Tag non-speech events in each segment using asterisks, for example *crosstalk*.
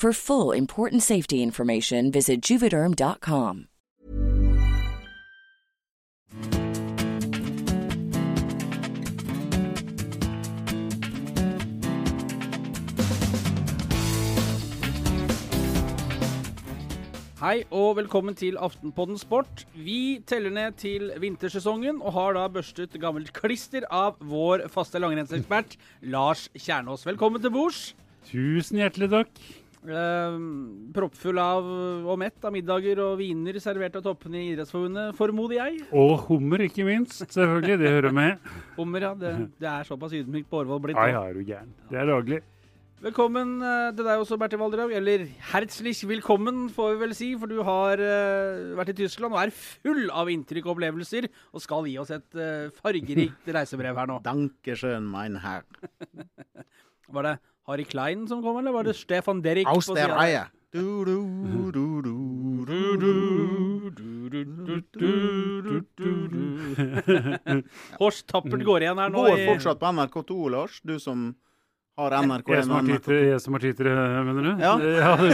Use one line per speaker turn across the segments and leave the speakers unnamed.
For full important safety information, visit juvederm.com.
Hei og velkommen til Aftenpodden Sport. Vi teller ned til vintersesongen og har da børstet gammelt klister av vår faste langrennsekspert Lars Kjernås. Velkommen til bords.
Tusen hjertelig takk.
Eh, proppfull av og mett av middager og viner servert av toppene i Idrettsforbundet, formoder jeg.
Og hummer, ikke minst. Selvfølgelig, det hører med. *laughs*
Hummer, ja. Det, det er såpass ydmykt på Årvoll blitt.
Ja, er du gæren. Det er daglig.
Velkommen eh, til deg også, Bertil Valdraug. Eller herzlich willkommen, får vi vel si. For du har uh, vært i Tyskland og er full av inntrykk og opplevelser. Og skal gi oss et uh, fargerikt *laughs* reisebrev her nå.
Dankeschön, mein Herr.
Var det Harry Klein som kom, eller var det Stefan Derrick?
Aus der? Reihe.
Horst tappert går igjen her nå.
Går fortsatt på NRK2, Lars. Du som har NRK1
som har
og
titere,
NRK2.
jeg som har titere, mener du?
Ja.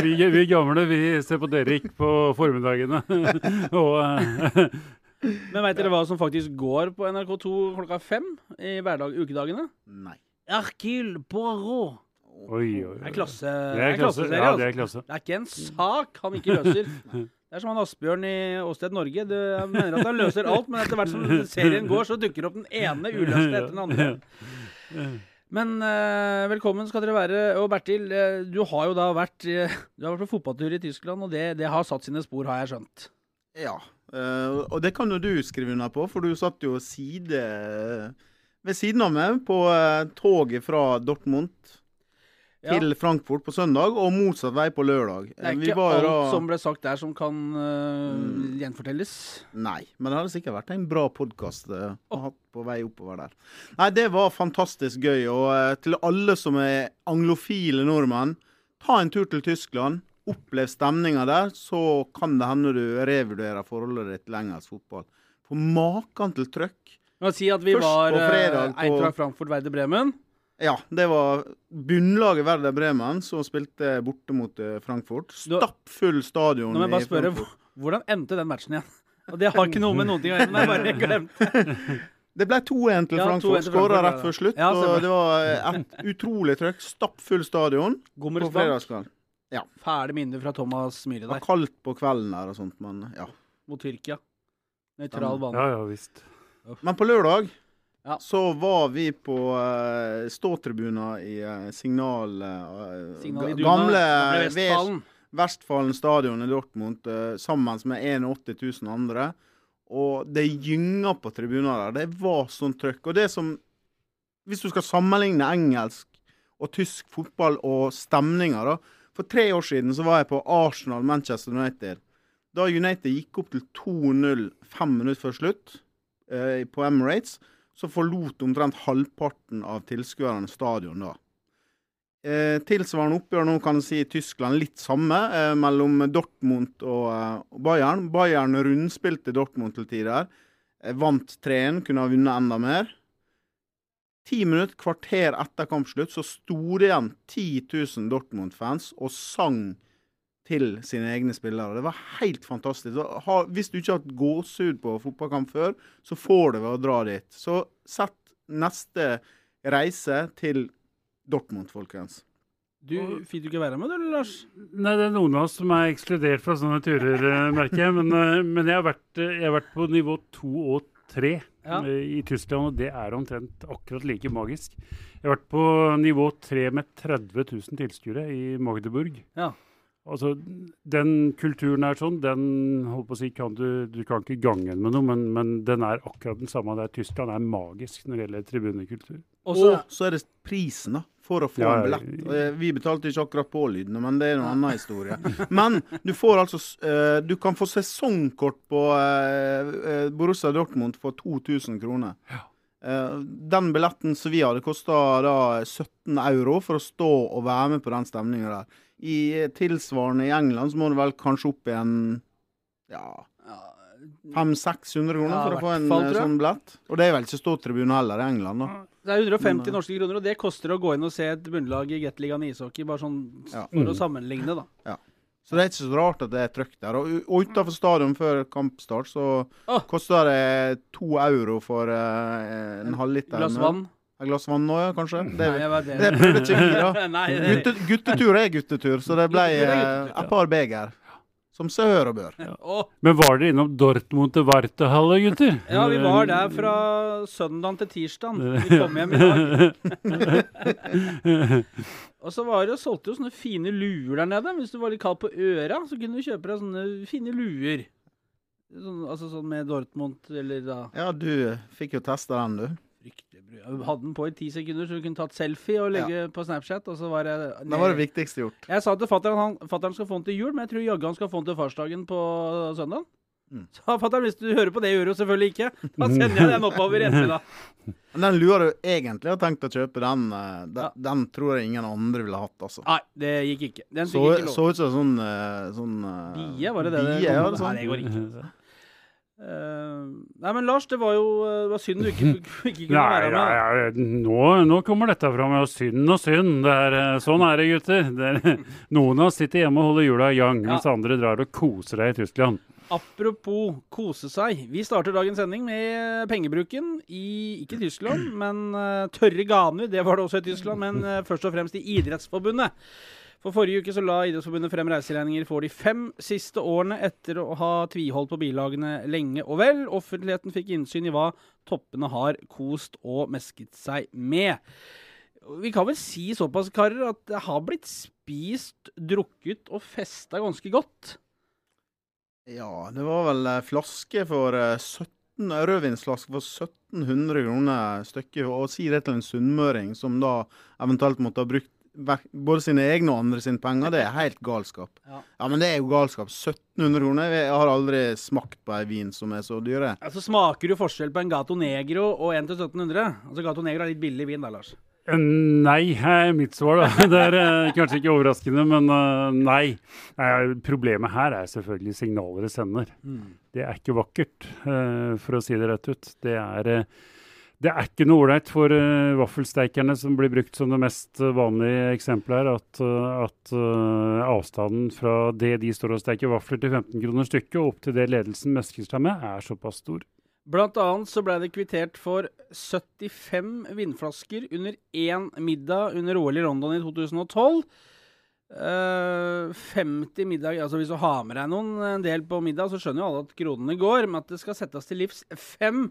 vi, vi gamle vi ser på Derrick på formiddagene. og eh,
Men veit dere hva som faktisk går på NRK2 klokka fem i hverdag, ukedagene?
Nei.
Hercule Poirot.
Oi, oi, oi.
Det er klasse.
Det er klasse.
klasseserie,
Ja,
altså.
det er klasse.
Det er ikke en sak han ikke løser. *laughs* Det er som han Asbjørn i Åsted Norge. Du, jeg mener at han løser alt, men etter hvert som serien går, så dukker opp den ene uløste etter den andre. Men uh, velkommen skal dere være. Og Bertil, uh, du har jo da vært, uh, du har vært på fotballtur i Tyskland, og det, det har satt sine spor, har jeg skjønt.
Ja. eh, og det kan jo du skrive under på, for du satt jo side ved siden av meg på toget fra Dortmund
Ja.
til Frankfurt på søndag, og motsatt vei på lørdag.
Det er
Eh, vi
ikke
var
alt
da-
som ble sagt der som kan uh,
Mm.
gjenfortelles.
Nei, men det hadde sikkert vært en bra podkast å ha på vei oppover der. Nei, det var fantastisk gøy. Og uh, til alle som er anglofile nordmenn, ta en tur til Tyskland. Opplev stemninga der, så kan det hende du revurderer forholdet ditt til engelsk fotball. For maken til trøkk.
Si at vi
Først
var
på
uh,
fredag på-
Eintracht Frankfurt Werder Bremen.
Ja, det var bunnlaget Werder Bremen som spilte borte mot eh, Frankfurt. Stappfull stadion.
Nå må jeg bare spørre, hvordan endte den matchen igjen? *laughs* Og Det har ikke noe med noen ting å gjøre, men jeg bare *laughs* glemte.
Det ble 2-1 til
Ja, 2-1
Frankfurt.
til
Skåra rett før slutt.
ja,
og det var et utrolig trøkk. Stappfull stadion på
Gommersbank.
fredagskveld.
Fæle minner fra Thomas Myhre der.
Det var kaldt på kvelden der og sånt, men ja.
mot Tyrkia. Nøytral bane.
Ja, ja visst.
Men på lørdag
Ja.
så var vi på uh, ståtribuner i uh, Signal... uh,
Signal
gamle
Vestfallen.
Vestfallen. Stadion i Dortmund uh, sammen med 81 000 andre. Og det gynga på tribuner der. Det var sånn trøkk. Og det som Hvis du skal sammenligne engelsk og tysk fotball og stemninga, da. For tre år siden så var jeg på Arsenal-Manchester United. Da United gikk opp til 2-0 fem minutter før slutt eh, på Emirates, så forlot omtrent halvparten av tilskuerne stadion da. Eh, tilsvarende oppgjør nå kan si i Tyskland litt samme, eh, mellom Dortmund og, eh, Bayern. Bayern rundspilte Dortmund til tider. Eh, vant 3-1, kunne ha vunnet enda mer. Ti minutter, kvarter etter kampslutt, så sto det igjen 10 000 Dortmund-fans og sang til sine egne spillere. Det var helt fantastisk. Ha- Hvis du ikke har hatt gåsehud på fotballkamp før, så får du ved å dra dit. Så sett neste reise til Dortmund, folkens.
Du fikk du ikke være med, du, Lars?
Nei, det er noen av oss som er ekskludert fra sånne turer, eh, merker jeg. Men, eh, men jeg, har vært, eh, jeg har vært på nivå to og tre
Ja.
i Tyskland, og det er omtrent akkurat like magisk. Jeg har vært på nivå tre med 30 000 tilskuere i Magdeburg.
Ja.
Altså, Den kulturen er sånn, den holdt på å si, kan du, du kan ikke gange den med noe, men, men den er akkurat den samme der. Tyskland er magisk når det gjelder tribunekultur.
Og så
er det prisen, da. For å få
Ja,
en billett. Eh, Vi betalte ikke akkurat pålydende, men det er en annen historie. Men du får altså eh, Du kan få sesongkort på eh, Borussia Dortmund for 2000 kroner. Eh, Den billetten som vi hadde, kosta da 17 euro for å stå og være med på den stemninga der. I tilsvarende i England så må du vel kanskje opp i en ja, 500-600 kroner
Ja,
for å få en
fall,
eh, sånn billett. Og det er vel ikke ståtribune heller i England, da.
Det er 150
Men, eh,
norske kroner, og det koster å gå inn og se et bunnlag i Gateligaen i ishockey. Bare sånn
Ja.
for
Mm.
å sammenligne, da.
Så det er ikke så rart at det er trøkk der. Og, og utenfor stadion før kampstart så
oh.
koster det to euro for uh, en halvliter.
Glass
med-
vann.
Et glass vann nå, ja, kanskje? Det,
Nei, jeg det.
det prøvde ikke vi, da.
Nei, det,
Gutte, guttetur er guttetur, så det ble eh, et par beger. Som seg hør og bør.
Å,
Men var dere innom Dortmund til Wartehalle, gutter?
ja, vi var der fra søndag til tirsdag. Vi *laughs* kom hjem i dag. *laughs* Og så var det, solgte jo sånne fine luer der nede. Hvis du var litt kald på øra, så kunne du kjøpe deg sånne fine luer. Sånn, altså sånn med Dortmund eller da
Ja, du fikk jo testa den, du.
Hadde den på i ti sekunder, så du kunne tatt selfie og legge på Snapchat. Og så var det
Det var det viktigste gjort.
Jeg sa til fatter'n han fatter'n skal få den til jul, men jeg tror jaggu han skal få den til farsdagen på søndag.
Mm.
Så *laughs* fatter'n, hvis du hører på det, gjør du selvfølgelig ikke. Da sender jeg den oppover i ettermiddag. *laughs*
Men den lua du egentlig har tenkt å kjøpe, den, eh, den,
Ja.
den tror jeg ingen andre ville hatt, altså.
Nei, det gikk ikke. Den
Så,
ikke lov.
så ut som sånn, eh, sånn eh,
Bie, var det det? det
det, ja,
kom?
det sånn.
Nei, det går ikke. *laughs* Eh, nei, men Lars, det var jo eh, det var synd du ikke, *laughs* ikke kunne
Nei,
være med.
ja, ja, nå, nå kommer dette fram. Ja, synd og synd. Er, eh, sånn er det, gutter. Det er, *laughs* noen av oss sitter hjemme og holder jula i gang,
Ja.
mens andre drar og koser deg i Tyskland.
Apropos kose seg. Vi starter dagens sending med pengebruken i ikke Tyskland, men tørre ganer. Det var det også i Tyskland, men først og fremst i Idrettsforbundet. For forrige uke så la Idrettsforbundet frem reiseregninger for de fem siste årene etter å ha tviholdt på bilagene lenge og vel. Offentligheten fikk innsyn i hva toppene har kost og mesket seg med. Vi kan vel si såpass, karer, at det har blitt spist, drukket og festa ganske godt.
Ja, det var vel eh, flaske for eh, 17 Rødvinsflaske for 1700 kroner stykket. Og si det til en sunnmøring som da eventuelt måtte ha brukt både sine egne og andre sine penger, det er helt galskap. *laughs*
Ja.
Ja, men det er jo galskap. 1700 kroner. Jeg har aldri smakt på ei vin som er så dyre.
Altså Smaker du forskjell på en Gato Negro og en til 1700? Altså Gato Negro er litt billig vin da, Lars.
Eh, Nei, er mitt svar, da. *laughs* Det er eh, kanskje ikke overraskende, men eh, nei. Problemet her er selvfølgelig signaler det sender. Det er ikke vakkert, eh, for å si det rett ut. Det er, eh, det er ikke noe ålreit for uh, vaffelsteikerne, som blir brukt som det mest eh, vanlige eksempelet her, at, eh, at uh, avstanden fra det de står og steiker vafler til 15 kroner stykket, og opp til det ledelsen mesker seg med, er såpass stor.
Blant annet så ble det kvittert for 75 vindflasker under én middag under OL i London i 2012. Uh, 50 middag Altså Hvis du har med deg noen en del på middag, så skjønner jo alle at kronene går. Men at det skal settes til livs 75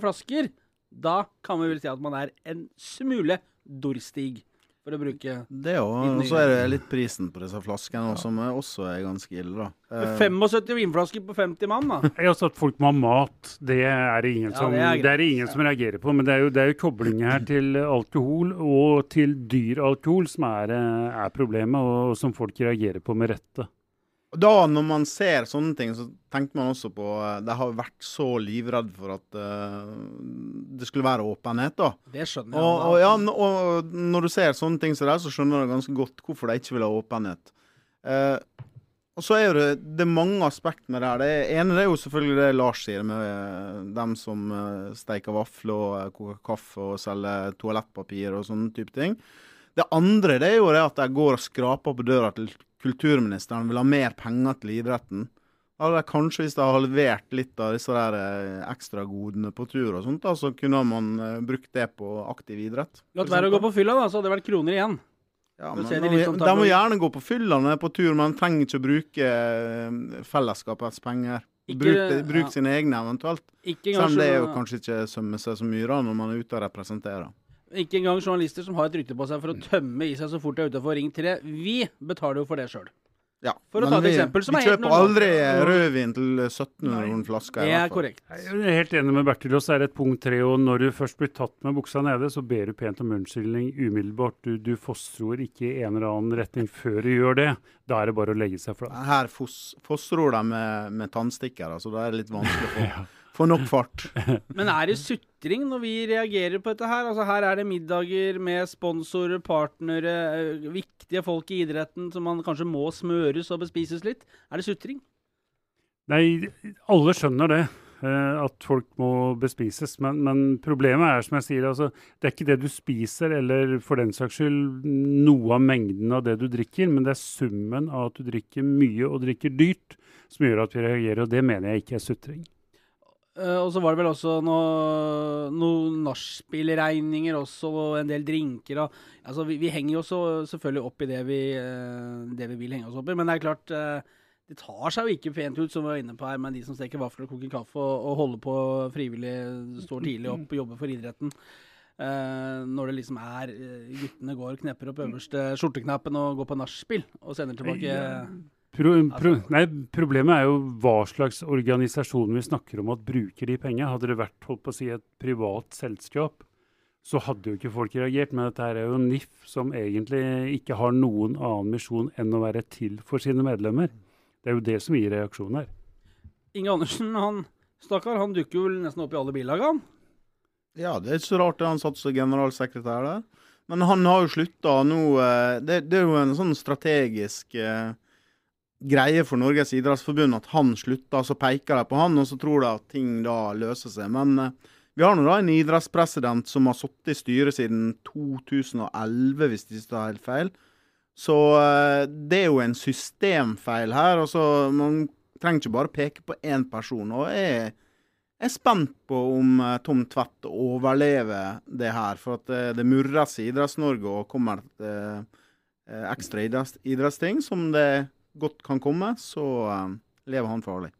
flasker, da kan vi vel si at man er en smule dorstig, for å bruke
Det òg. Og så er det litt prisen på disse flaskene også, som også er ganske ille, da. Eh,
75 vinflasker på 50 mann, da.
Jeg har sagt folk må ha mat. Det er det ingen,
Ja,
som,
det er
det er ingen som reagerer på. Men det er jo, det er jo koblinger her til alkohol og til dyr alkohol som er, eh, er problemet, og som folk reagerer på med rette.
Og Da, når man ser sånne ting, så tenker man også på eh, De har vært så livredd for at uh, det skulle være åpenhet, da.
Det skjønner jeg.
Og, og, ja, og når du ser sånne ting som det, så skjønner du ganske godt hvorfor de ikke vil ha åpenhet. Uh, og så er det, det er mange aspekter med det her. Det ene det er jo selvfølgelig det Lars sier, med dem som steiker vafler og koker kaffe og selger toalettpapir og sånne type ting. Det andre det er jo det at de går og skraper på døra til kulturministeren, vil ha mer penger til idretten. de kanskje hvis de har halvert litt av disse der eh, ekstragodene på tur og sånt, da, så kunne man eh, brukt det på aktiv idrett.
Latt være å gå på fylla, da, så hadde det vært kroner igjen.
Ja, men
de
de,
sånn
de må gjerne gå på fylla når de er på tur, men de trenger ikke å bruke eh, fellesskapets penger.
Ikke-
bruk bruk
ja.
sine egne eventuelt.
Ikke
Selv om det er jo kanskje ikke sømme seg så mye da, når man er ute og representerer.
Ikke engang journalister som har et rykte på seg for å tømme i seg så fort de er utafor Ring 3. Vi betaler jo for det sjøl.
Ja,
For å ta et
vi,
eksempel som
vi
er helt
kjøper
normalt.
aldri rødvin til 1700 kroner flaska.
Det er korrekt.
Jeg er helt enig med Bertil. Og så er det et punkt tre. Og når du først blir tatt med buksa nede, så ber du pent om unnskyldning umiddelbart. Du, du fossror ikke i en eller annen retning før du gjør det. Da er det bare å legge seg flat.
Her fos, fossror de med, med tannstikker, så da er det litt vanskelig å få, *laughs* få nok fart. *laughs*
Men er det sutring når vi reagerer på dette her? Altså Her er det middager med sponsorer, partnere, eh, viktige folk i idretten som man kanskje må smøres og bespises litt. Er det sutring?
Nei, alle skjønner det. eh, at folk må bespises. Men, men problemet er, som jeg sier, altså, det er ikke det du spiser, eller for den saks skyld noe av mengden av det du drikker, men det er summen av at du drikker mye og drikker dyrt, som gjør at vi reagerer. Og det mener jeg ikke er sutring.
Eh, og så var det vel også noe- noen nachspielregninger også, og en del drinker. Og, altså, vi, vi henger jo også selvfølgelig opp i det vi, uh, det vi vil henge oss opp i. Men det er klart, uh, det tar seg jo ikke pent ut, som vi var inne på her, med de som steker vafler og koker kaffe og, og holder på frivillig, står tidlig opp og jobber for idretten. Når det liksom er Guttene går knepper opp øverste skjorteknappen og går på nachspiel og sender tilbake.
Pro, pro, nei, problemet er jo hva slags organisasjon vi snakker om at bruker de pengene. Hadde det vært holdt på å si, et privat selskap, så hadde jo ikke folk reagert. Men dette er jo NIF, som egentlig ikke har noen annen misjon enn å være til for sine medlemmer. Det er jo det som gir reaksjon her.
Inge Andersen, han stakkar, han dukker jo vel nesten opp i alle bilagene?
Ja, det er ikke så rart det han satt som generalsekretær der. Men han har jo slutta nå eh, det, det er jo en sånn strategisk eh, greie for Norges idrettsforbund at han slutter, så peker de på han, og så tror de at ting da løser seg. Men eh, vi har nå da en idrettspresident som har sittet i styret siden 2011, hvis det ikke er helt feil. Så eh, det er jo en systemfeil her. altså Man trenger ikke bare peke på én person. og jeg er spent på om eh, Tom Tvedt overlever det her. For at eh, det murres i Idretts-Norge og kommer et eh, ekstra idrettsting som det godt kan komme, så eh, lever han farlig.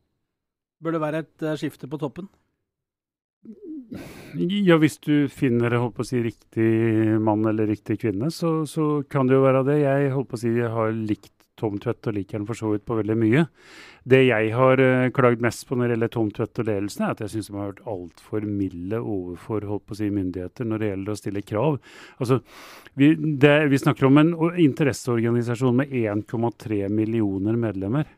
Bør det være et eh, skifte på toppen?
Ja, hvis du finner holdt på å si, riktig mann eller riktig kvinne, så, så kan det jo være det. Jeg holdt på å si, jeg har likt Tom Tvedt og liker han for så vidt på veldig mye. Det jeg har uh, klagd mest på når det gjelder Tom Tvedt og ledelsen, er at jeg syns de har vært altfor milde overfor holdt på å si, myndigheter når det gjelder å stille krav. Altså, vi, det, vi snakker om en interesseorganisasjon med 1,3 millioner medlemmer.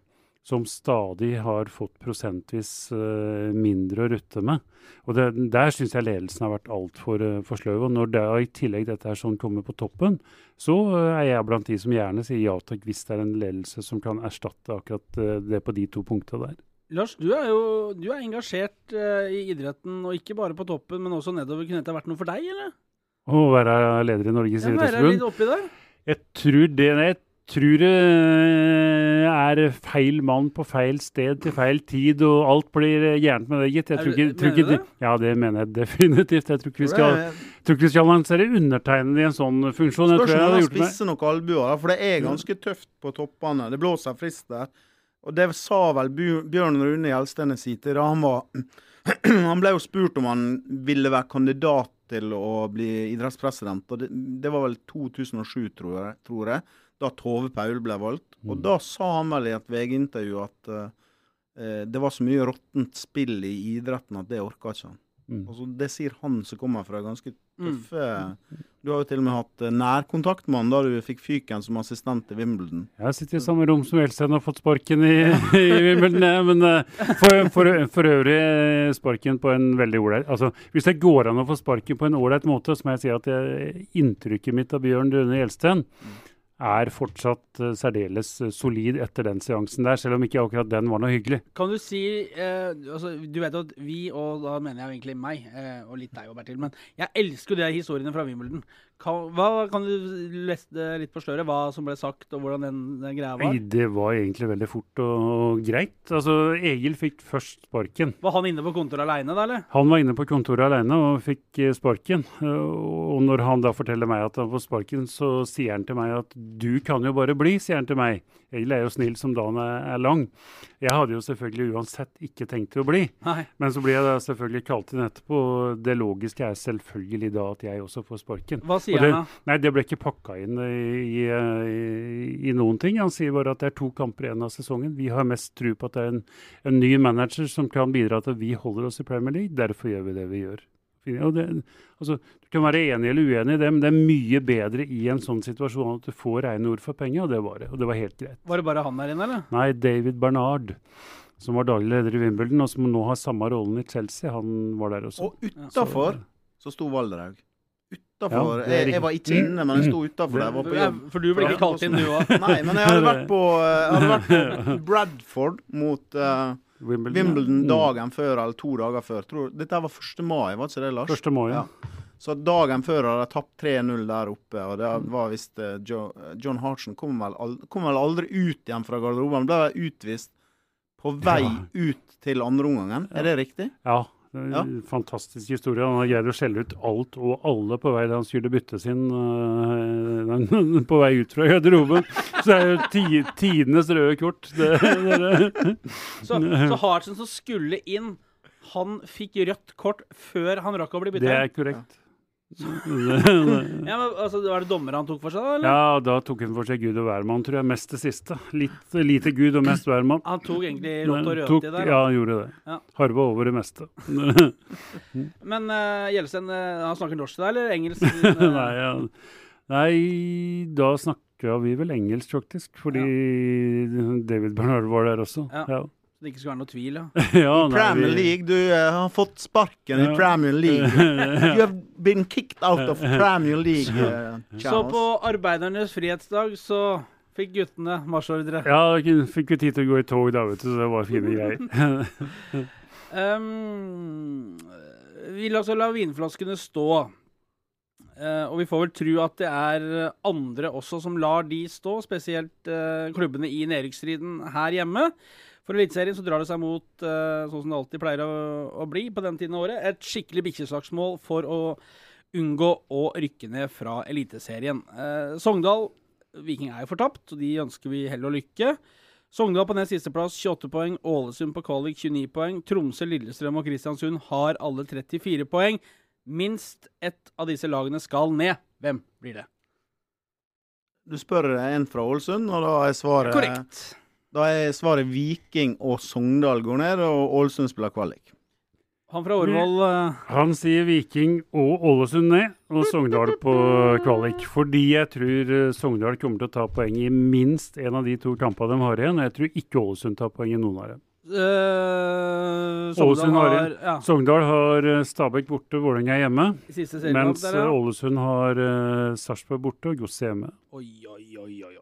Som stadig har fått prosentvis eh, mindre å rutte med. Og det, Der syns jeg ledelsen har vært altfor uh, for sløv. Og når det er i tillegg dette her sånn kommer på toppen, så eh, er jeg blant de som gjerne sier ja takk hvis det er en ledelse som kan erstatte akkurat eh, det på de to punktene der.
Lars, du er jo du er engasjert eh, i idretten, og ikke bare på toppen, men også nedover. Kunne dette vært noe for deg, eller?
Å være leder i Norges
Ja,
idrettsforbund. Jeg tror det Jeg tror det er feil mann på feil sted til feil tid, og alt blir gærent med det, gitt. Jeg tror ikke, tror ikke
du
ja, det mener jeg definitivt. Jeg tror ikke vi skal, tror ikke vi skal lansere undertegnede i en sånn funksjon.
Spørsmålet
er det med
spisser noen albuer, for det er ganske tøft på toppene. Det blåser friskt der. Og det sa vel Bjørn Rune Gjelstene si til da han var Han ble jo spurt om han ville være kandidat til å bli idrettspresident, og det, det var vel 2007, tror jeg, tror jeg da Tove Paul ble valgt. Og da sa han vel i et VG-intervju at uh, det var så mye råttent spill i idretten at det orka ikke han.
Mm.
Altså, det sier han som kommer fra ganske
Mm.
Du har jo til og med hatt eh, nærkontakt med han da du fikk fyken som assistent i Wimbledon.
Jeg har sittet i samme rom som Elstein og fått sparken i, *laughs* i Wimbledon, jeg, men eh, for, for, for øvrig sparken på en veldig ålreit altså, Hvis det går an å få sparken på en ålreit måte, så må jeg si at jeg, inntrykket mitt av Bjørn Rune Gjelsten er fortsatt uh, særdeles eh, solid etter den seansen der, selv om ikke akkurat den var noe hyggelig.
Kan du si uh, altså, Du vet at vi, og da mener jeg egentlig meg, uh, og litt deg og Bertil, men jeg elsker jo de historiene fra Wimbledon. Kan, hva, kan du leste litt på sløret, hva som ble sagt, og hvordan den, den greia var?
Nei, det var egentlig veldig fort og, og greit. Altså, Egil fikk først sparken.
Var han inne på kontoret aleine, da, eller?
Han var inne på kontoret alene og fikk eh, sparken. Eh, Og når han da forteller meg at han får sparken, så sier han til meg at du kan jo bare bli, sier han til meg. Egil er jo snill som dagen er, lang. Jeg hadde jo selvfølgelig uansett ikke tenkt å bli.
Nei.
Men så blir jeg da selvfølgelig kalt inn etterpå. Det logiske er selvfølgelig da at jeg også får sparken.
Hva sier
det,
han da?
nei, det ble ikke pakka inn i, i, i, noen ting. Han sier bare at det er to kamper igjen av sesongen. Vi har mest tro på at det er en, en ny manager som kan bidra til at vi holder oss i Premier League. Derfor gjør vi det vi gjør. Og det, altså, du kan være enig eller uenig i det, men det er mye bedre i en sånn situasjon at du får rene ord for penger, og det var det. Og det var helt greit.
Var det bare han der inne, eller?
Nei, David Bernard, som var daglig leder i Wimbledon, og som nå har samme rollen i Chelsea, han var der også.
Og utafor så sto Valderhaug. Utafor.
Ja,
jeg, jeg var ikke inne, men jeg sto utafor der. Var på jobb.
for du ble ikke kalt inn, du òg. *laughs*
Nei, men jeg hadde vært på, hadde vært på *laughs* Bradford mot uh,
Wimbledon,
Wimbledon
Mm.
dagen før, eller to dager før. Tror, dette var 1. mai, var ikke det, Lars?
1. mai, ja.
Så dagen før hadde jeg tapt 3-0 der oppe, og det var visst uh, jo, John Hartson kom vel, aldri, kom vel aldri ut igjen fra garderoben. Han ble utvist på vei
Ja.
ut til andreomgangen. Er det riktig?
Ja,
Ja.
fantastisk historie. Han har greid å skjelle ut alt og alle på vei da han skulle bytte sin øh, på vei ut fra garderoben. Så det er jo ti, tidenes røde kort. Det, det, det.
Så, så Hartsen som skulle inn, han fikk rødt kort før han rakk å bli
det er korrekt.
Ja, *laughs* *laughs* men altså, Var det dommer han tok for seg, da? eller?
Ja, da tok han for seg Gud og hvermann, tror jeg. Mest det siste. Litt lite Gud og mest hvermann.
Han tok egentlig rått og rødt i der.
Ja, han gjorde det.
Ja.
Harva over det meste. *laughs*
Men uh, Gjelsten, eh, han snakker norsk til deg, eller engelsk? Uh,
Nei, ja. Nei, da snakka vi vel engelsk, faktisk. Fordi David Bernard var der også.
Ja.
Ja.
Det ikke skal være noe tvil, ja. *laughs*
Ja, I
Premier
vi-
League, du uh, har fått sparken i Premier League. *laughs* You have been kicked out of Premier League. Uh,
Så på arbeidernes frihetsdag så fikk guttene marsjordre.
Ja, fikk jo tid til å gå i tog da, vet du, så det var fine greier. *laughs*
Um, vi la, altså la vinflaskene stå. Uh, og vi får vel tro at det er andre også som lar de stå, spesielt uh, klubbene i nedrykksstriden her hjemme. For Eliteserien så drar det seg mot, eh, sånn som det alltid pleier å, å bli på den tiden av året, et skikkelig bikkjeslagsmål for å unngå å rykke ned fra Eliteserien. Eh, Sogndal Viking er jo fortapt, og de ønsker vi hell og lykke. Sogndal på nest sisteplass 28 poeng, Ålesund på kvalik 29 poeng. Tromsø, Lillestrøm og Kristiansund har alle 34 poeng. Minst ett av disse lagene skal ned. Hvem blir det?
Du spør en fra Ålesund, og da er svaret
Korrekt.
Da er svaret Viking og Sogndal går ned, og Ålesund spiller kvalik.
Han fra Årvoll uh...
Han sier Viking og Ålesund ned, og Sogndal på kvalik. Fordi jeg tror eh, Sogndal kommer til å ta poeng i minst en av de to kampene de har igjen. Og jeg tror ikke Ålesund tar poeng i noen av dem.
Uh, Sogndal
har
har ja,
Sogndal har Stabæk borte, Vålerenga hjemme. Mens
der, ja.
Ålesund har uh, Sarpsborg borte og Godset hjemme.
Oi, oi, oi, oi.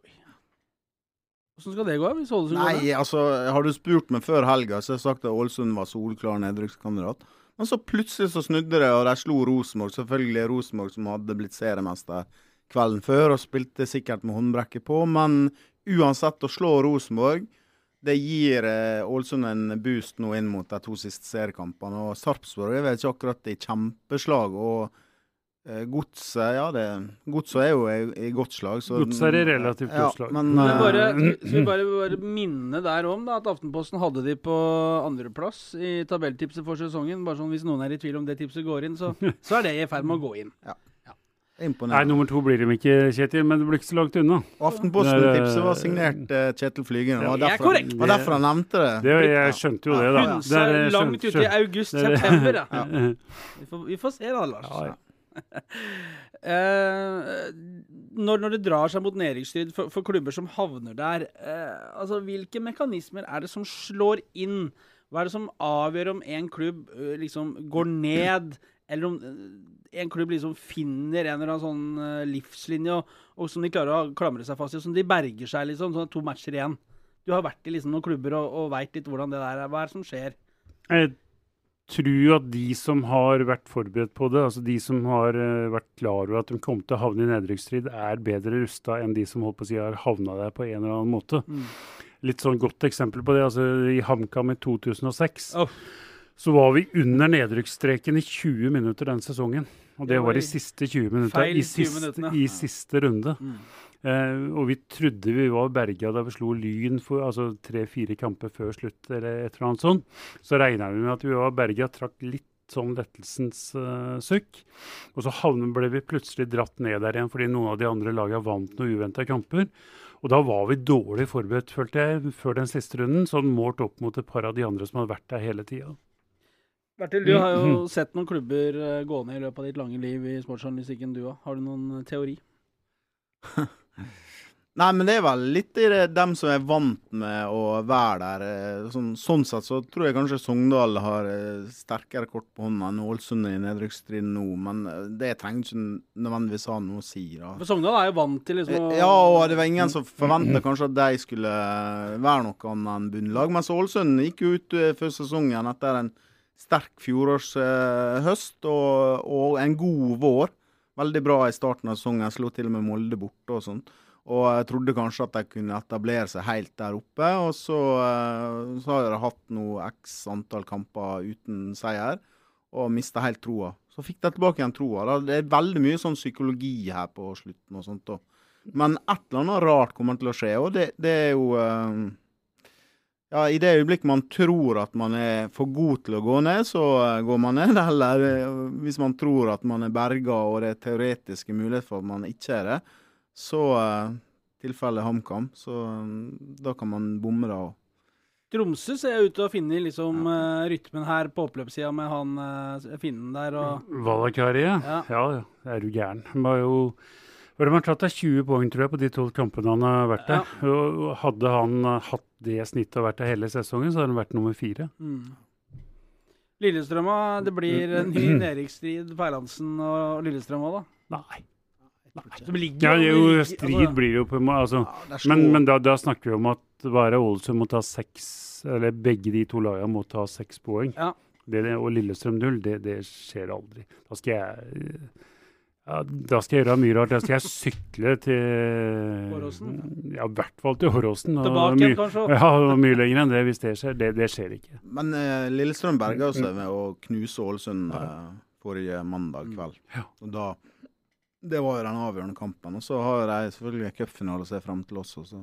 Hvordan skal det gå, hvis Ålesund går ned?
Nei, altså, har du spurt meg før helga, så har jeg sagt at Ålesund var soleklar nedrykkskandidat. Men så plutselig så snudde det, og de slo Rosenborg. Selvfølgelig Rosenborg som hadde blitt seriemester kvelden før, og spilte sikkert med håndbrekket på. Men uansett, å slå Rosenborg, det gir eh, Ålesund en boost nå inn mot de to siste seriekampene. Og Sarpsborg er vel ikke akkurat i kjempeslag. og Godset ja, det, Godset er jo i, i godt slag. så-
Godset er i relativt godt slag.
Men,
Men
eh,
bare, *clears throat* skal vi bare, bare minne der om da, at Aftenposten hadde de på andreplass i tabelltipset for sesongen. Bare sånn Hvis noen er i tvil om det tipset går inn, så, *laughs* så er det i ferd med å gå inn.
Nei,
imponerende.
nummer to blir de ikke, Kjetil, men det blir ikke så langt unna.
Aftenposten
Det er-
tipset var signert uh, Kjetil Flygen.
Det er
derfor,
korrekt.
derfor han nevnte det.
Det, jeg skjønte jo det, da.
Hunse
Det er-
er langt
ut
ute i august-september, ja.
Ja.
Vi får, vi får se da, Lars.
Ja, ja. *laughs*
Eh, når, når det drar seg mot nedrykksstrid for, for klubber som havner der, eh, altså hvilke mekanismer er det som slår inn? Hva er det som avgjør om en klubb eh, liksom går ned, eller om eh, en klubb liksom finner en eller annen sånn eh, livslinje, og, og som de klarer å klamre seg fast i, og som de berger seg, liksom, sånn to matcher igjen. Du har vært i liksom noen klubber og, og veit litt hvordan det der er. Hva er det som skjer?
Jeg tror at de som har vært forberedt på det, altså de som har uh, vært klar over at de kom til å havne i nedrykksstrid, er bedre rusta enn de som holdt på å si har havna der på en eller annen måte. Mm. Litt sånn godt eksempel på det. altså I HamKam i 2006 oh. så var vi under nedrykksstreken i 20 minutter den sesongen. Og det, var, i siste 20 minutter. I, siste, i siste runde. Mm. Uh, og vi trodde vi var berga da vi slo Lyn for altså tre-fire kamper før slutt, eller et eller annet sånt. Så regna vi med at vi var berga, trakk litt sånn lettelsens uh, sukk. Og så havne, ble vi plutselig dratt ned der igjen fordi noen av de andre lagene vant noen uventa kamper. Og da var vi dårlig forberedt, følte jeg, før den siste runden, sånn målt opp mot et par av de andre som hadde vært der hele tida.
Bertil, du har jo mm. sett noen klubber uh, gå ned i løpet av ditt lange liv i sportsjournalistikken, du òg. Har du noen teori? *laughs*
Nei, men det er vel litt dem som er vant med å være der. Eh, sånn, sånn, sett så tror jeg kanskje Sogndal har eh, sterkere kort på hånda enn Ålesund i nedrykksstriden nå, men eh, det trenger ikke nødvendigvis ha noe å si. da.
For Sogndal er jo vant til liksom
å Ja, og det var ingen som forventa kanskje at de skulle være noe annet enn bunnlag. Mens Ålesund gikk jo ut før sesongen etter en sterk fjorårshøst og, og en god vår veldig bra i starten av sesongen. Slo til og med Molde borte og sånt. Og jeg trodde kanskje at de kunne etablere seg helt der oppe. Og så, eh, så har de hatt noe x antall kamper uten seier og mista helt troa. Så fikk de tilbake igjen troa. Det er veldig mye sånn psykologi her på slutten og sånt. Men et eller annet rart kommer til å skje, og det, det er jo eh, ja, I det øyeblikk man tror at man er for god til å gå ned, så eh, går man ned. *laughs* Eller eh, hvis man tror at man er berga og det er teoretiske muligheter for at man ikke er det, så uh, tilfellet HamKam, så um, da kan man bomme da òg.
Tromsø ser jeg ut til å finne liksom, ja. rytmen her på oppløpssida med han finnen der. og...
Valakari, ja. ja. Ja, er du gæren. Han var jo de har tatt deg 20 poeng tror jeg, på de tolv kampene han har vært der. Ja. Hadde han hatt det snittet og vært der hele sesongen, så hadde han vært nummer fire. Mm.
Lillestrømma, det blir en ny nedrykksstrid på Erlandsen og Lillestrøm òg,
da? Nei. Nei. ja, jo, strid altså, blir det jo på. Altså. Ja, men, men da, da, snakker vi om at bare Ålesund må ta seks, eller begge de to lagene må ta seks poeng. Ja. Det, og Lillestrøm null, det, det skjer aldri. Da skal jeg ja, da skal jeg gjøre mye rart. Da skal jeg sykle til
Håråsen?
Ja, i hvert fall til Håråsen.
Tilbake igjen, kanskje?
Ja, mye lenger enn det hvis det skjer. Det, det skjer ikke.
Men eh, Lillestrøm berga seg med å knuse Ålesund uh, forrige mandag kveld. Ja. Og da, det var jo den avgjørende kampen. Og så har de selvfølgelig cupfinale å se fram til også. Så.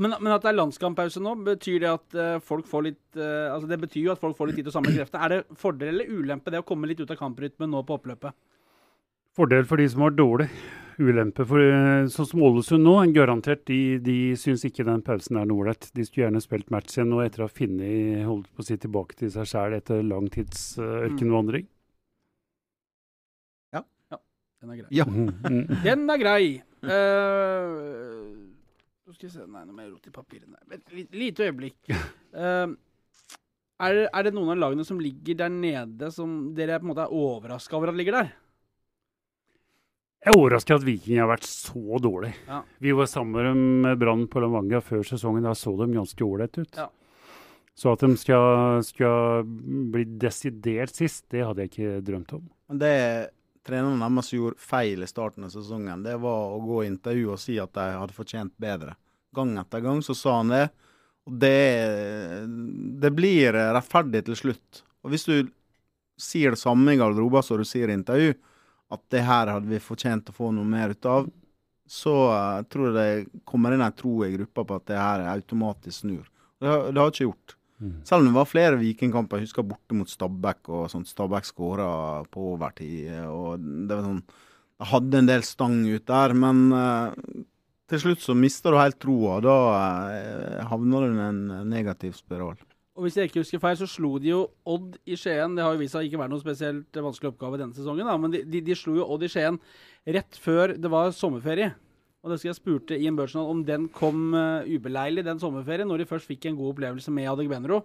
Men, men, at det er landskamppause nå, betyr det at uh, folk får litt uh, altså Det betyr jo at folk får litt tid til å samle krefter. Er det fordel eller ulempe det å komme litt ut av kamprytmen nå på oppløpet?
Fordel for de som har dårlig. Ulempe for eh, sånn som Ålesund nå. Garantert de, de syns ikke den pausen er noe ålreit. De skulle gjerne spilt match igjen nå etter å ha funnet holdt på å si tilbake til seg sjæl etter lang tids ørkenvandring.
Ja. ja. Den er grei. Ja. *laughs* den er grei. Uh, skal vi se Nei, nå må jeg rote i papirene. Et lite øyeblikk. Uh, *laughs* er, er, det noen av lagene som ligger der nede, som dere på en måte er overraska over at ligger der?
Jeg er overraska at Viking har vært så dårlig. Ja. Vi var sammen med Brann på Lavanga før sesongen. Da så de ganske ålreite ut. Ja. Så at de skal, skal, bli desidert sist, det hadde jeg ikke drømt om.
Men det treneren deres gjorde feil i starten av sesongen, det var å gå i intervju og si at de hadde fortjent bedre. Gang etter gang så sa han det. Og det, det blir rettferdig til slutt. Og hvis du sier det samme i garderoben som du sier i intervju, at det her hadde vi fortjent å få noe mer ut av, så uh, tror jeg det kommer inn en tro i gruppa på at det her automatisk snur. Det har det har ikke gjort. Mm. Selv om det var flere vikingkamper, jeg husker borte mot Stabæk, og sånt. Stabæk skåra på overtid. og det var sånn, Jeg hadde en del stang ut der, men uh, til slutt så mister du helt troa. Da uh, havner du i en negativ spiral.
Og hvis jeg ikke husker feil, så slo de jo Odd i Skien. Det har jo vist seg ikke være noen spesielt vanskelig oppgave denne sesongen, da, men de, de, de, slo jo Odd i Skien rett før det var sommerferie. Og det skal jeg spurte Ian Burchnall om den kom uh, ubeleilig, den sommerferien, når de først fikk en god opplevelse med Adegbenro.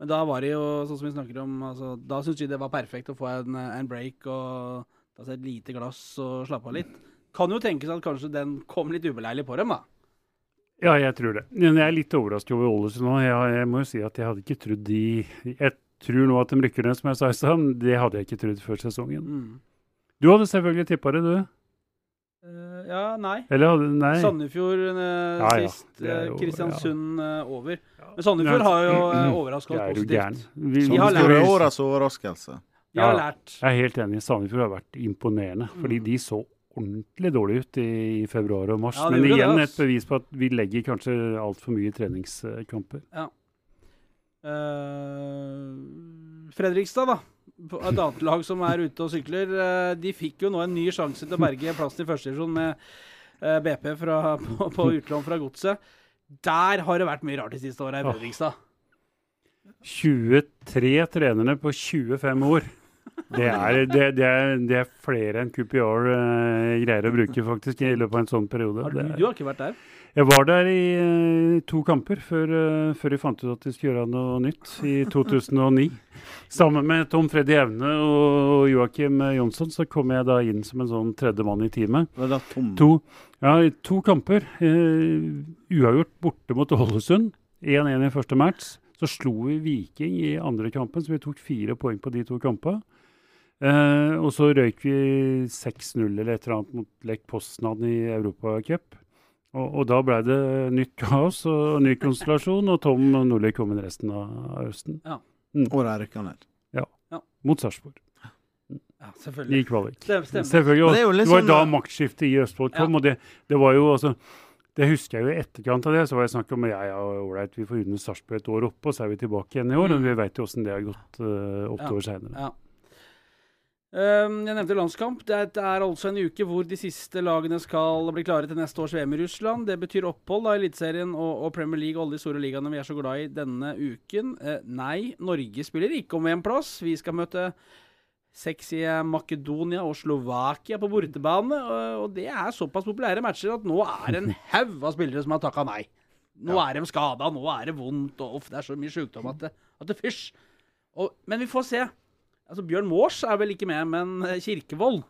Men da var det jo, sånn som vi snakker om, altså, da syntes de det var perfekt å få en, en break og ta seg et lite glass og slappe av litt. Kan jo tenkes at kanskje den kom litt ubeleilig på dem, da.
Ja, jeg tror det. Men jeg er litt overrasket over Ålesund nå. Jeg, jeg, må jo si at jeg hadde ikke trodd de Jeg tror nå at de rykker ned, som jeg sa i stad. Det hadde jeg ikke trodd før sesongen.
Mm.
Du hadde selvfølgelig tippa det, du?
Uh, ja, nei.
Eller hadde Nei.
Sandefjord uh,
Ja, ja.
sist.
Er
eh,
jo-
Kristiansund uh, over.
Ja.
Men Sandefjord har jo uh, overraska oss
er
positivt.
Vi,
De har
er
lært.
årets overraskelse.
De har lært.
Jeg er helt enig. Sandefjord har vært imponerende. Fordi
Mm.
de så ordentlig dårlig ut i, i februar og mars.
Ja,
Men igjen
det,
et bevis på at vi legger kanskje altfor mye treningskamper.
Eh, Fredrikstad, da. Et annet lag som er ute og sykler. Uh, De fikk jo nå en ny sjanse til å berge plassen i førstedivisjon med uh, BP fra, på, på utlån fra Godset. Der har det vært mye rart de siste åra i. Fredrikstad.
23 trenerne på 25 år. Det er, det, det er, det er flere enn QPR uh, greier å bruke faktisk i løpet av en sånn periode.
Har du, du har ikke vært der?
Jeg var der i uh, to kamper før, uh, før de fant ut at de skulle gjøre noe nytt i *laughs* 2009. Sammen med Tom Freddy Evne og Joakim Jonsson så kom jeg da inn som en sånn tredjemann i teamet.
Det var det Tom
To, ja, to kamper. Eh, uavgjort borte mot Ålesund. 1-1 i første match. Så slo vi Viking i andre kampen, så vi tok fire poeng på de to kampene. Eh, og så røyk vi 6-0 eller et eller annet mot Lech Poznan i Europacup. Og, og da ble det nytt kaos og ny konstellasjon, og Tom Nordli kom inn resten av høsten.
Og de rykka ned.
Mot Sarpsborg.
Ja,
I
selvfølgelig.
kvalik.
Stem- Stemmer.
Selvfølgelig. Og
det liksom,
det, var
sånn,
da maktskiftet i Østfold kom,
Ja.
og det, det var jo altså det husker jeg jo i etterkant av det. Så var det snakk om ja, ja, ålreit, vi får unne Sarpsborg et år oppe, og så er vi tilbake igjen i år. Og vi vet jo åssen det har gått uh, åtte
Mm. Ja.
år seinere.
Ja. Um, jeg nevnte landskamp. Det er altså en uke hvor de siste lagene skal bli klare til neste års VM i Russland. Det betyr opphold da i Eliteserien og, og Premier League og alle de store ligaene vi er så glad i denne uken. Eh, nei, Norge spiller ikke om VM-plass. Vi skal møte sexy Makedonia og Slovakia på bortebane. Og, det er såpass populære matcher at nå er det en *laughs* haug av spillere som har takka nei. Nå er de skada, nå er det vondt, og uff, det er så mye sjukdom at det, at det fysj. Og, men vi får se. Altså, Bjørn Mors er vel ikke med, men eh, Kirkevold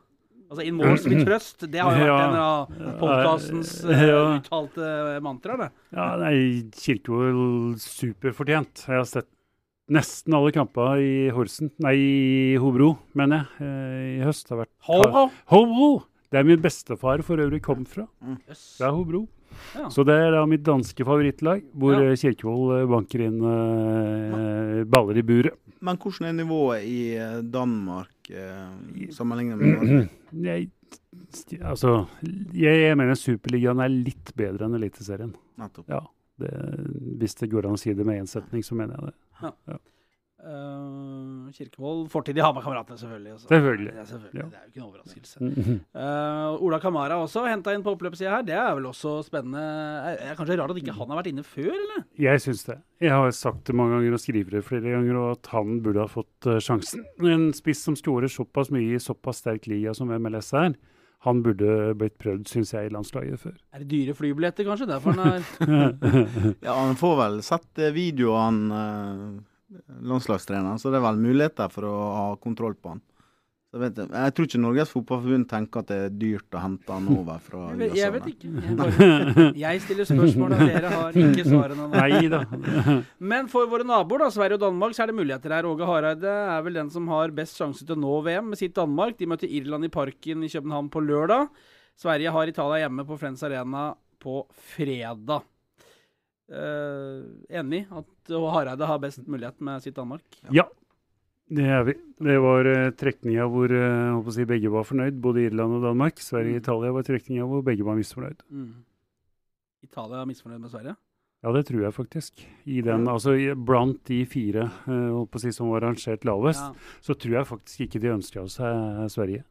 Altså In Mors *clears throat* with trust, det har jo vært
Ja.
en av podkastens
Ja.
uttalte mantra. det.
Ja, nei, Kirkevold superfortjent. Jeg har sett nesten alle kampene i Horsen, nei, i Hobro, mener jeg, eh, i høst. Har vært
Hobro.
Hobro! Det er min bestefar for øvrig kom fra.
Yes.
er Hobro.
Ja.
Så det er da mitt danske favorittlag, hvor
Ja.
eh, Kirkevold eh, banker inn eh, baller i buret.
Men hvordan er nivået i eh, Danmark eh, sammenlignet med Norge? *clears throat*
Jeg, altså, jeg, jeg mener Superligaen er litt bedre enn Eliteserien.
Nettopp.
Ja, det, hvis det går an å si det med én setning, så mener jeg det.
Eh, Kirkevold. Fortid i Hamar-kameratene, selvfølgelig. altså.
Selvfølgelig.
Det er, selvfølgelig.
Ja.
det er jo ikke en overraskelse. Eh, Ola Kamara også henta inn på oppløpssida her. Det er vel også spennende. Er, er kanskje rart at ikke han har vært inne før, eller?
Jeg syns det. Jeg har sagt det mange ganger og skriver det flere ganger, og at han burde ha fått eh, sjansen. En spiss som skårer såpass mye i såpass sterk liga som MLS er, han burde blitt prøvd, syns jeg, i landslaget før.
Er det dyre flybilletter, kanskje? Derfor han er *laughs*
Ja, Han får vel sett videoene, videoene, landslagstreneren, så det er vel muligheter for å ha kontroll på han. Så jeg, vet, jeg tror ikke Norges Fotballforbund tenker at det er dyrt å hente han over fra USA. *laughs*
jeg vet ikke. Jeg, bare, *laughs* jeg stiller spørsmål, og dere har ikke svarene.
Nei da. *laughs*
Men for våre naboer, da, Sverige og Danmark, så er det muligheter her. Åge Hareide er vel den som har best sjanse til å nå VM med sitt Danmark. De møter Irland i Parken i København på lørdag. Sverige har Italia hjemme på Friends Arena på fredag. Eh, enig at Hareide har best mulighet med sitt Danmark?
Ja, det er vi. Det var uh, trekninga hvor eh, si, begge var fornøyd, både Irland og Danmark. Sverige og Italia var trekninga hvor begge var misfornøyd.
Mm. Italia er misfornøyd med Sverige?
Ja, det tror jeg faktisk. I den, altså Blant de fire uh, si, som var rangert lavest,
Ja.
så tror jeg faktisk ikke de ønska seg Sverige.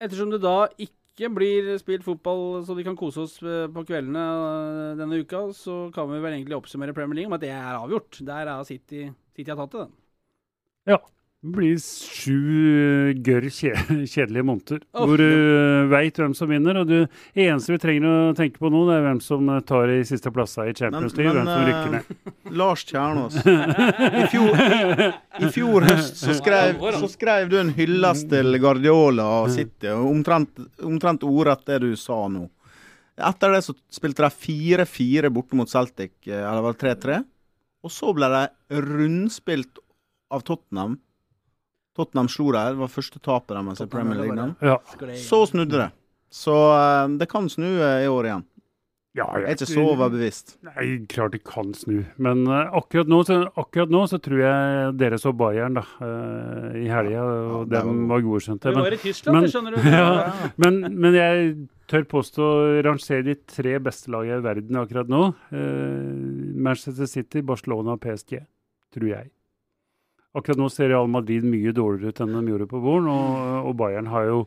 Ettersom det da ikke blir spilt fotball så vi kan kose oss eh, på kveldene eh, denne uka, så kan vi vel egentlig oppsummere Premier League med at det er avgjort. Der er City, City har tatt det, den.
Det blir sju gørr kje kjedelige måneder
oh,
hvor du veit hvem som vinner. Og det eneste vi trenger å tenke på nå, det er hvem som tar de siste plassene i Champions League.
men,
hvem som rykker ned.
Uh, Lars Kjernås. I fjor, I fjor høst så skrev, så skrev du en hyllest til Guardiola og City, og omtrent, omtrent ordrett det du sa nå. Etter det så spilte de 4-4 borte mot Celtic, eh, eller var det 3-3? Og så ble de rundspilt av Tottenham. Tottenham slo dem. Det var første tapet deres i Premier League.
Ja.
Så snudde det. Så eh, det kan snu eh, i år igjen.
ja
Jeg er ikke så overbevist.
Nei, klart det kan snu. Men uh, akkurat, nå, så, akkurat nå så tror jeg dere så Bayern da, uh, i helga, og
Ja,
dem
var-
var godkjente.
Vi
Men,
var i Tyskland,
men-
det skjønner du. *laughs*
Ja. men, men jeg tør påstå å rangere de tre beste lagene i verden akkurat nå. Uh, Manchester City, Barcelona og PSG, tror jeg. Akkurat nå ser Real Madrid mye dårligere ut enn de gjorde på våren, og, og Bayern har jo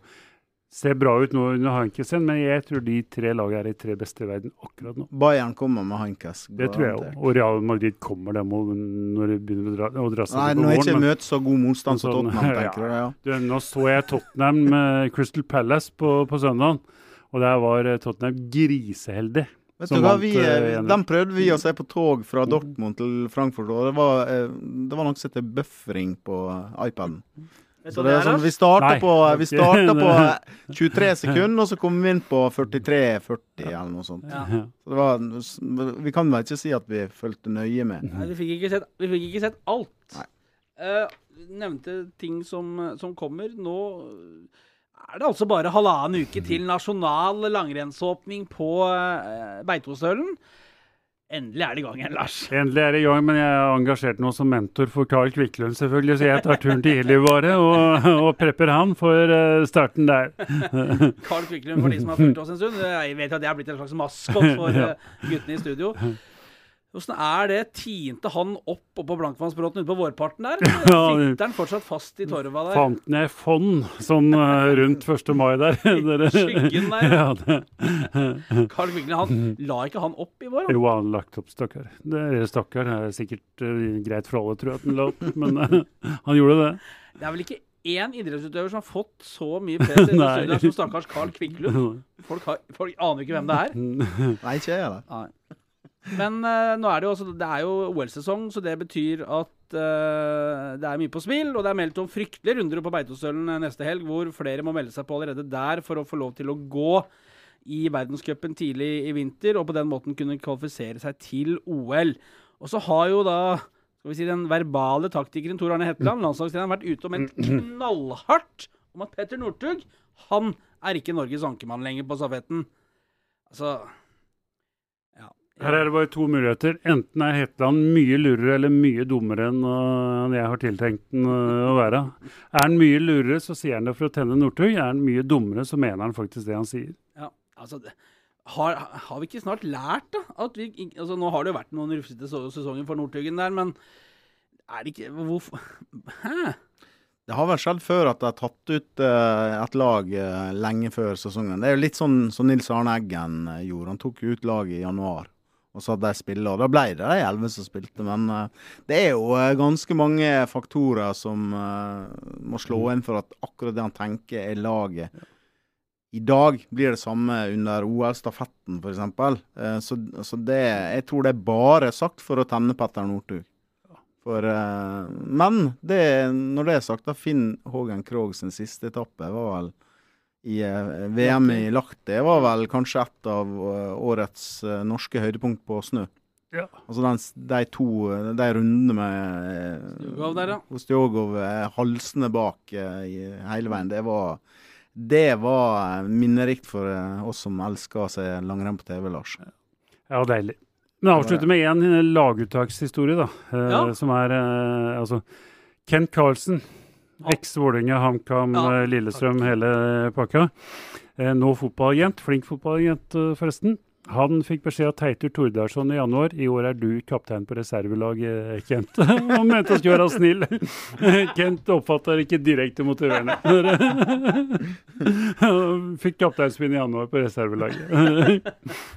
ser bra ut nå under Hankesen, men jeg tror de tre lagene er de tre beste i verden akkurat nå.
Bayern kommer med Hankes.
Det tror jeg òg. Og Real Madrid kommer dem og- når det begynner å dra, å dra seg
Nei,
til
nå
på
er ikke møtt så god motstand som
Sånn,
Tottenham, *laughs*
ja.
tenker du? Ja.
nå så jeg Tottenham med Crystal Palace på, på søndag, og der var eh, Tottenham griseheldig.
Vet
Som
du hva, vi,
eh,
eh. Den prøvde vi å se på tog fra Dortmund til Frankfurt, og det var, eh, det var noe som heter buffering på iPaden. Så det er sånn, vi starta på, vi på eh, 23 *laughs* sekunder, og så kom vi inn på 43-40 eller noe sånt.
Ja.
Så det var, vi kan vel ikke si at vi fulgte nøye med.
Nei, vi fikk ikke sett, vi fikk ikke sett alt.
Nei.
Eh, nevnte ting som, som kommer. Nå er det altså bare halvannen uke til nasjonal langrennsåpning på uh, Beitostølen. Endelig er det i gang igjen, Lars. *laughs*
Endelig er det i gang, men jeg er engasjert nå som mentor for Carl Kviklund, selvfølgelig, så jeg tar turen til Ilivare og, *laughs* og prepper han for eh, starten der. *laughs*
Carl Kviklund, for de som har fulgt oss en stund. Jeg vet at jeg har blitt en slags maskot for eh, guttene i studio. Åssen er det? Tinte han opp oppå Blankvannsbråten ute på vårparten der? *laughs*
Eller
Sitter han fortsatt fast i torva der?
Fant ned fond sånn *laughs* rundt 1. mai der.
Skyggen der.
Ja, *laughs* det,
Carl Kviklund, han la ikke han opp i vår? han?
jo, han lagt opp stakkar. Det er stakkar. Det er sikkert eh, greit for alle, tror jeg, at han la opp, men eh, han gjorde det.
Det er vel ikke én idrettsutøver som har fått så mye pes i studio som stakkars Carl Kviklund. Folk, har, folk aner jo ikke hvem det er.
Nei, ikke jeg, eller?
Men uh, nå er det jo også Det er jo OL-sesong, så det betyr at uh, det er mye på spill. Og det er meldt om fryktelige runder på Beitostølen neste helg, hvor flere må melde seg på allerede der for å få lov til å gå i verdenscupen tidlig i vinter, og på den måten kunne kvalifisere seg til OL. Og så har jo da skal vi si, den verbale taktikeren Tor Arne Hetland, landslagstreneren, vært ute og meldt knallhardt om at Petter Northug, han er ikke Norges ankermann lenger på stafetten. Altså.
Her er det bare to muligheter. Enten er Hetland mye lurere eller mye dummere enn øh, jeg har tiltenkt den øh, å være. Er han mye lurere, så sier han det for å tenne Northug. Er han mye dummere, så mener han faktisk det han sier.
Ja, altså har, har vi ikke snart lært, da? At vi, altså Nå har det jo vært noen rufsete sesonger for Northugen der, men er det ikke Hvorfor Hæ?
Det har vel skjedd før at de har tatt ut eh, et lag eh, lenge før sesongen. Det er jo litt sånn som Nils Arne Eggen eh, gjorde. Han tok ut laget i januar og så hadde de spiller. Og da ble det de elleve som spilte. Men eh, det er jo eh, ganske mange faktorer som eh, må slå inn for at akkurat det han tenker er laget. I dag blir det samme under OL-stafetten f.eks. Eh, så så det, jeg tror det er bare sagt for å tenne Petter Northug. For, men det, når det er sagt, da Finn Hågen Krogh sin siste etappe var vel i eh, VM i Lahti var vel kanskje et av eh, årets eh, norske høydepunkt på snø.
Ja.
Altså den, de to eh, de rundene med
Stjogov ja.
Hos Stjogov, eh, halsene bak eh, i, hele veien, det var det var eh, minnerikt for eh, oss som elsker å se langrenn på TV, Lars.
Ja, deilig. Men avslutte med én laguttakshistorie, da. eh,
Ja.
Som er eh, altså Kent Carlsen. Eks-Vålerenga, HamKam,
Ja,
eh, Lillestrøm, hele pakka. Eh, nå fotballagent. Flink fotballagent, eh, forresten. Han fikk beskjed av Teitur Tordarsson i januar. I år er du kaptein på reservelaget, Kent. *laughs* Han mente han skulle være snill. *laughs* Kent oppfatter ikke direkte motiverende. *laughs* Fikk kapteinspinn i januar på reservelaget.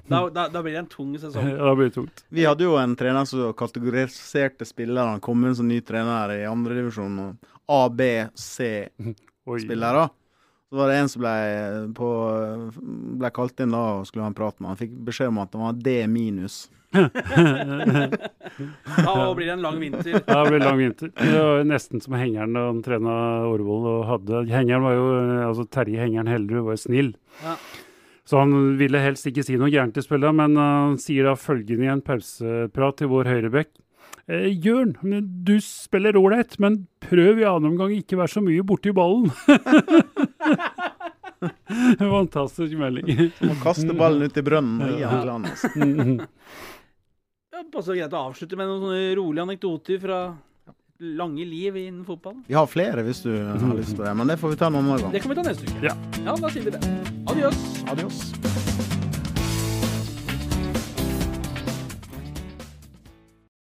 Da, da, da blir det en tung sesong.
Ja, da blir det tungt.
Vi hadde jo en trener som kategoriserte spillerne. Han kom inn som ny trener i andredivisjon. A, B, C-spillere. *laughs* Så var det en som ble, på, ble kalt inn da og skulle ha en prat med han. Fikk beskjed om at han var D minus. *laughs*
Da blir det en lang vinter.
da blir det lang vinter. Det var nesten som hengeren da han trena Årvoll og hadde Hengeren var jo, altså Terje Hengeren Hellerud var jo snill.
Ja.
Så han ville helst ikke si noe gærent til spillerne, men han sier da følgende i en pauseprat til vår høyrebekk. Eh, Jørn, du spiller ålreit, men prøv i annen omgang ikke være så mye borti ballen. *laughs* Fantastisk melding.
Må kaste ballen ut i brønnen og gi han til.
Passer greit å avslutte med noen sånne rolige anekdoter fra lange liv innen fotball.
Vi har flere hvis du har lyst til det, men det får vi ta en annen gang.
Det kan vi ta neste uke.
Ja.
ja da sier vi det. Adios.
Adios.